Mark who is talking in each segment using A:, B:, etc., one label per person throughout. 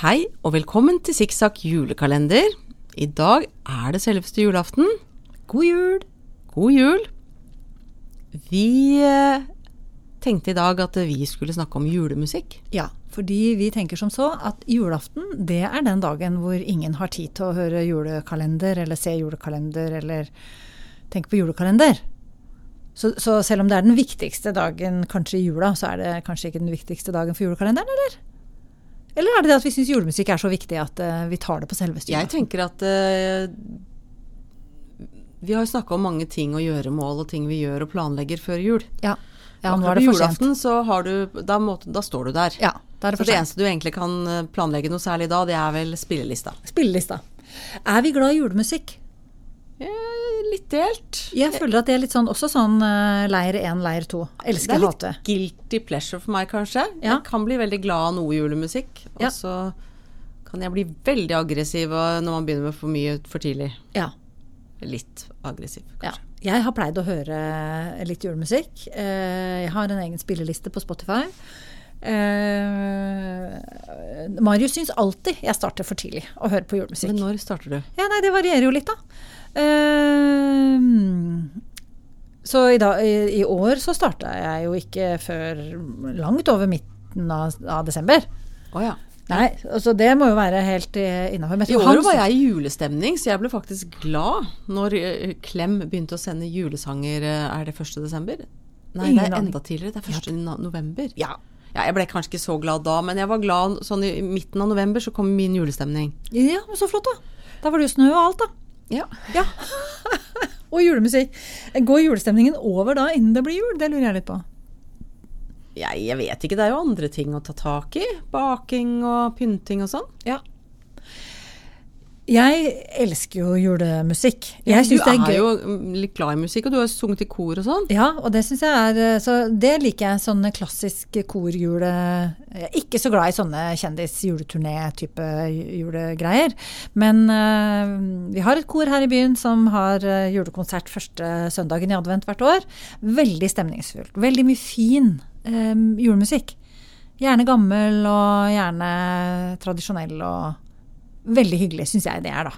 A: Hei og velkommen til Sikksakk julekalender. I dag er det selveste julaften.
B: God jul!
A: God jul. Vi eh, tenkte i dag at vi skulle snakke om julemusikk.
B: Ja, fordi vi tenker som så at julaften det er den dagen hvor ingen har tid til å høre julekalender eller se julekalender eller tenke på julekalender. Så, så selv om det er den viktigste dagen kanskje i jula, så er det kanskje ikke den viktigste dagen for julekalenderen, eller? Eller er det det at vi syns julemusikk er så viktig at uh, vi tar det på selveste
A: Jeg tenker at uh, vi har snakka om mange ting og gjøremål og ting vi gjør og planlegger før jul.
B: Ja. ja
A: nå er det for julaften så har du, da, må, da står du der.
B: Ja, da er det
A: for så det eneste du egentlig kan eh, planlegge noe særlig da, det er vel spillelista.
B: Spillelista. Er vi glad i julemusikk?
A: Litt delt.
B: Jeg føler at det er litt sånn, også sånn uh, leir én, leir to. Elsker, hate.
A: Det er litt guilty pleasure for meg, kanskje.
B: Ja.
A: Jeg kan bli veldig glad av noe julemusikk. Og
B: Ja.
A: så kan jeg bli veldig aggressiv når man begynner med for mye for tidlig.
B: Ja.
A: Litt aggressiv, kanskje.
B: Jeg har pleid å høre litt julemusikk. Eh, Jeg har en egen spilleliste på Spotify. Uh, Marius syns alltid jeg starter for tidlig å høre på julemusikk.
A: Men når starter du?
B: Ja, nei, det varierer jo litt, da. Eh, så i, dag, i, år så starta jeg jo ikke før langt over midten av, av desember.
A: Oh, ja.
B: Nei, altså det må jo være helt innafor.
A: I år var jeg i julestemning, så jeg ble faktisk glad når eh, Klem begynte å sende julesanger. eh, Er det 1. desember? Nei,
B: Ingen
A: det er enda tidligere. Det er 1. Ja. november.
B: Ja.
A: Ja, jeg ble kanskje ikke så glad da, men jeg var glad sånn i midten av november, så kom min julestemning.
B: ja, men så flott, da. Da var det jo snø og alt, da.
A: Ja.
B: Ja. og julemusikk. Går julestemningen over da innen det blir jul? Det lurer jeg litt på.
A: Jeg, jeg vet ikke, det er jo andre ting å ta tak i. Baking og pynting og sånn.
B: Ja. Jeg elsker jo julemusikk. Jeg
A: du
B: synes det
A: er
B: er
A: jo litt glad i musikk, og du har sunget i kor og sånn.
B: Ja, og det syns jeg er Så det liker jeg. Sånne klassisk korjule Jeg er ikke så glad i sånne kjendis-juleturné-type julegreier. Men eh, vi har et kor her i byen som har eh, julekonsert første søndagen i advent hvert år. Veldig stemningsfullt. Veldig mye fin eh, julemusikk. Gjerne gammel og gjerne tradisjonell og veldig hyggelig, syns jeg det er, da.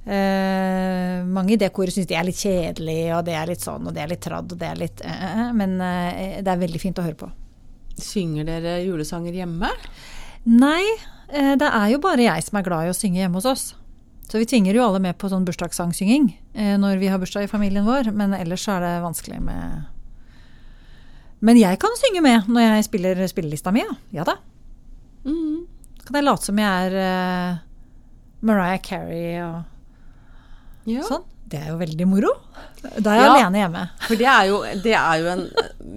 B: Eh, mange i det koret syns de er litt kjedelig, og det er litt sånn, og det er litt tradd, og det er litt uh, Men uh, det er veldig fint å høre på.
A: Synger dere julesanger hjemme?
B: Nei, det er jo bare jeg som er glad i å synge hjemme hos oss. Så vi tvinger jo alle med på sånn bursdagssangsynging når vi har bursdag i familien vår, men ellers så er det vanskelig med Men jeg kan synge med når jeg spiller spillelista mi, ja. Ja da.
A: Mm.
B: Kan jeg late som jeg er uh, Mariah Carey og
A: Ja.
B: sånn. Det er jo veldig moro. Da er jeg
A: Ja.
B: alene hjemme.
A: For det er, jo, det er jo en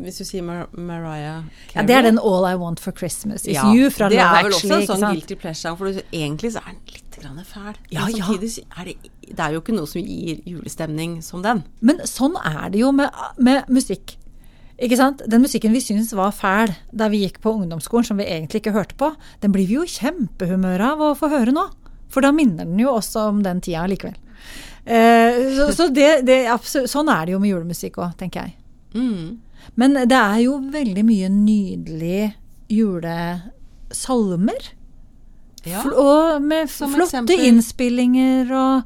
A: Hvis du sier Mar Mariah Carey
B: Ja, det er den All I Want for Christmas Is
A: Ja,
B: You fra
A: Det er vel også en sånn guilty pleasure, for du- egentlig så er den litt grann fæl.
B: Ja,
A: Men
B: ja.
A: samtidig er det, det er jo ikke noe som gir julestemning som den.
B: Men sånn er det jo med, med musikk. Ikke sant? Den musikken vi syntes var fæl da vi gikk på ungdomsskolen, som vi egentlig ikke hørte på, den blir vi jo kjempehumør av å få høre nå. For da minner den jo også om den tida likevel. Eh, så så det, det, sånn er det jo med julemusikk òg, tenker jeg.
A: Mm.
B: Men det er jo veldig mye nydelig julesalmer.
A: Ja.
B: Og med flotte
A: eksempel?
B: innspillinger og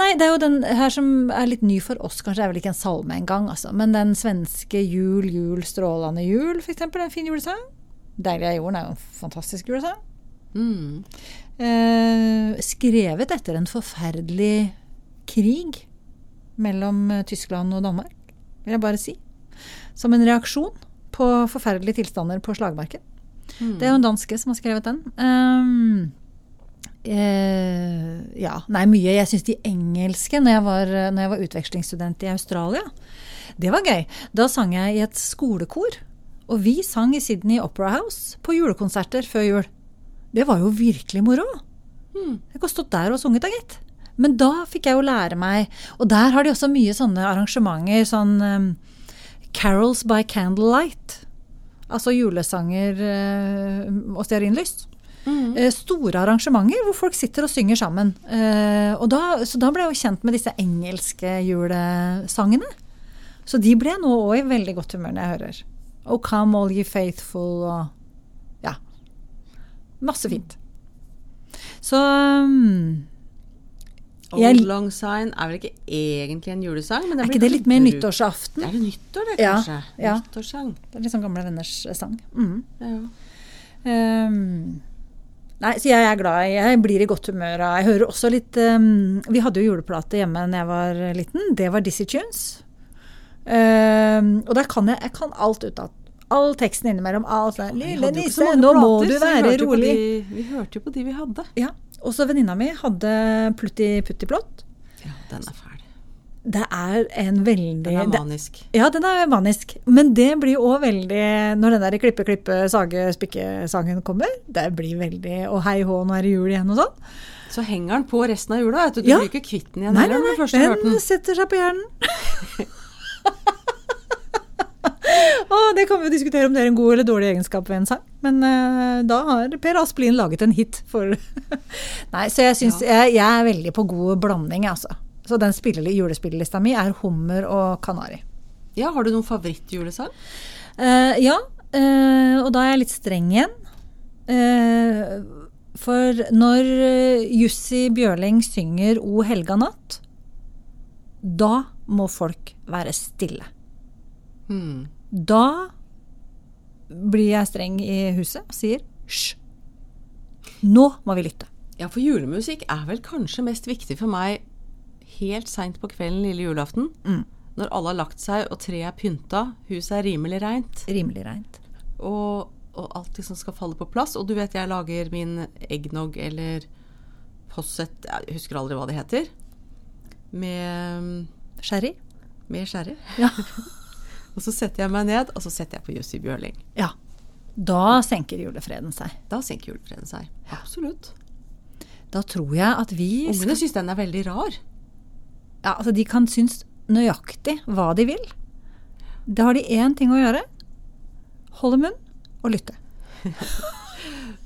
B: Nei, det er jo den her som er litt ny for oss, kanskje Det er vel ikke en salme engang, altså. Men den svenske Jul, jul, strålende jul, eksempel, er en fin julesang. Deilig er jorden er jo en fantastisk julesang.
A: Mm.
B: Eh, skrevet etter en forferdelig krig mellom eh, Tyskland og Danmark, vil jeg bare si. Som en reaksjon på forferdelige tilstander på slagmarken.
A: Mm.
B: Det er jo en danske som har skrevet den. Ehm, eh, ja, nei, mye. Jeg syns de engelske, når jeg, var, når jeg var utvekslingsstudent i Australia, det var gøy. Da sang jeg i et skolekor. Og vi sang i Sydney Opera House på julekonserter før jul. Det var jo virkelig moro.
A: Mm.
B: Jeg kunne stått der og sunget, da, gitt. Men da fikk jeg jo lære meg Og der har de også mye sånne arrangementer, sånn um, Carols by Candlelight. Altså julesanger uh, og stearinlys.
A: Mm.
B: Eh, store arrangementer hvor folk sitter og synger sammen. Eh, og da, så da ble jeg jo kjent med disse engelske julesangene. Så de ble jeg nå òg i veldig godt humør når jeg hører. Oh come all you faithful og ja. Masse fint. Så um,
A: Old Long Sign er vel ikke egentlig en julesang?
B: Er ikke det litt mer nyttårsaften?
A: Det? Er nyttår, det,
B: Ja,
A: kanskje?
B: ja.
A: Nyttårssang.
B: Det er litt sånn gamle venners sang. Mm.
A: Ja.
B: Um, nei, så jeg er glad. Jeg blir i godt humør av Jeg hører også litt um, Vi hadde jo juleplate hjemme da jeg var liten. Det var Dizzie Tunes. Um, og der kan jeg, jeg kan alt utenat. All teksten innimellom. Alt
A: Vi
B: Lille nisse, nå må du være
A: vi
B: rolig.
A: De, vi hørte jo på de vi hadde.
B: Ja, Også venninna mi hadde Plutti Putti Plott.
A: Ja, den er fæl.
B: Det er en veldig
A: Den er
B: det-
A: manisk.
B: Ja, den er manisk. Men det blir òg veldig Når den der klippe, klippe, sage, spikke-sangen kommer, det blir veldig Og hei hå, nå er det jul igjen og sånn.
A: Så henger den på resten av jula. Vet du. du
B: Ja.
A: blir ikke kvitt den igjen
B: Nei,
A: heller
B: nei, nei, den
A: den.
B: setter seg på hjernen. og det kan vi jo diskutere om det er en god eller dårlig egenskap ved en sang. Men uh, da har Per Asplin laget en hit for Nei, så jeg syns jeg, jeg er veldig på god blanding, altså. Så den spilleli- julespillelista mi er hummer og kanari.
A: Ja, Har du noen favorittjulesang?
B: Uh, ja, uh, og da er jeg litt streng igjen. Uh, for når Jussi Bjørling synger O helga natt, da må folk være stille.
A: Hmm.
B: Da blir jeg streng i huset og sier hysj. Nå må vi lytte.
A: Ja, for julemusikk er vel kanskje mest viktig for meg helt seint på kvelden lille julaften.
B: Mm.
A: Når alle har lagt seg og treet er pynta, huset er rimelig reint,
B: Rimelig reint.
A: og, og alt liksom skal falle på plass. Og du vet jeg lager min eggnog eller posset, jeg husker aldri hva det heter, med,
B: Sherry?
A: med sherry.
B: Ja.
A: Og så setter jeg meg ned, og så setter jeg på Jussi Bjørling.
B: ja. Da senker julefreden seg.
A: Da senker julefreden seg. Absolutt.
B: Da tror jeg at vi
A: Ungene syns den er veldig rar.
B: Ja, altså de kan synes nøyaktig hva de vil. Da har de én ting å gjøre. Holde munn og lytte.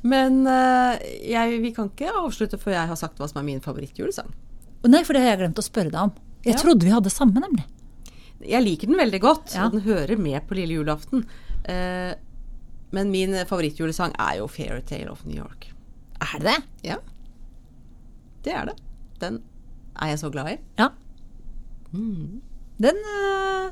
A: Men eh, jeg, vi kan ikke avslutte før jeg har sagt hva som er min favorittjulesang.
B: Nei, for det har jeg glemt å spørre deg om. Jeg
A: Ja.
B: trodde vi hadde samme, nemlig.
A: Jeg liker den veldig godt,
B: Ja.
A: og den hører med på lille julaften. Eh, men min favorittjulesang er jo 'Fairytale of New York'.
B: Er det det?
A: Ja, det er det. Den er jeg så glad i.
B: Ja. Den øh,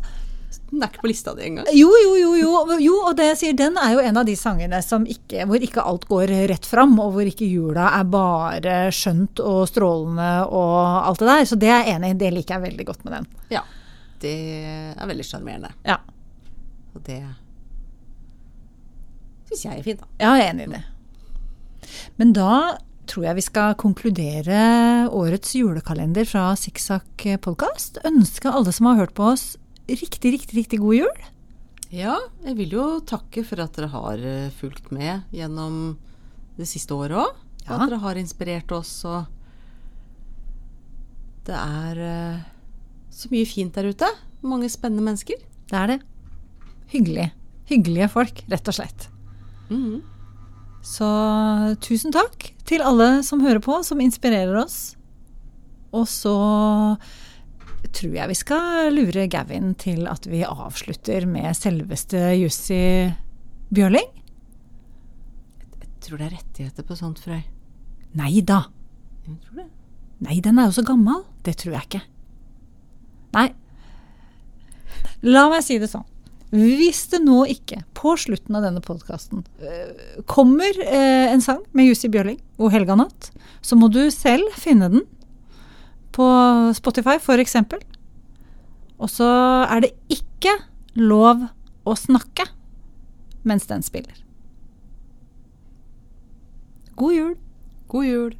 A: Den er ikke på lista di engang.
B: jo, jo, jo, jo, jo. Og det jeg sier, den er jo en av de sangene som ikke, hvor ikke alt går rett fram, og hvor ikke jula er bare skjønt og strålende og alt det der. Så det er jeg enig i. Det liker jeg veldig godt med den.
A: Ja. Det er veldig sjarmerende.
B: Ja,
A: Og det syns jeg er fint, da.
B: jeg er enig i det. Men da tror jeg vi skal konkludere årets julekalender fra Sikksakk podkast. Ønske alle som har hørt på oss, riktig, riktig, riktig god jul.
A: Ja, jeg vil jo takke for at dere har eh, fulgt med gjennom det siste året òg.
B: Ja.
A: At dere har inspirert oss og Det er eh, så mye fint der ute. Mange spennende mennesker.
B: Det er det. Hyggelig. Hyggelige folk, rett og slett.
A: Mm.
B: Så tusen takk til alle som hører på, som inspirerer oss. Og så tror jeg vi skal lure Gavin til at vi avslutter med selveste Jussi Bjørling.
A: Jeg tror det er rettigheter på sånt, Frøy.
B: Nei da. Nei, den er jo så gammel. Det tror jeg ikke. Nei. La meg si det sånn. Hvis det nå ikke, på slutten av denne podkasten, kommer eh, en sang med Jussi Bjørling og Helga Natt, så må du selv finne den på Spotify, f.eks. Og så er det ikke lov å snakke mens den spiller. God jul.
A: God jul.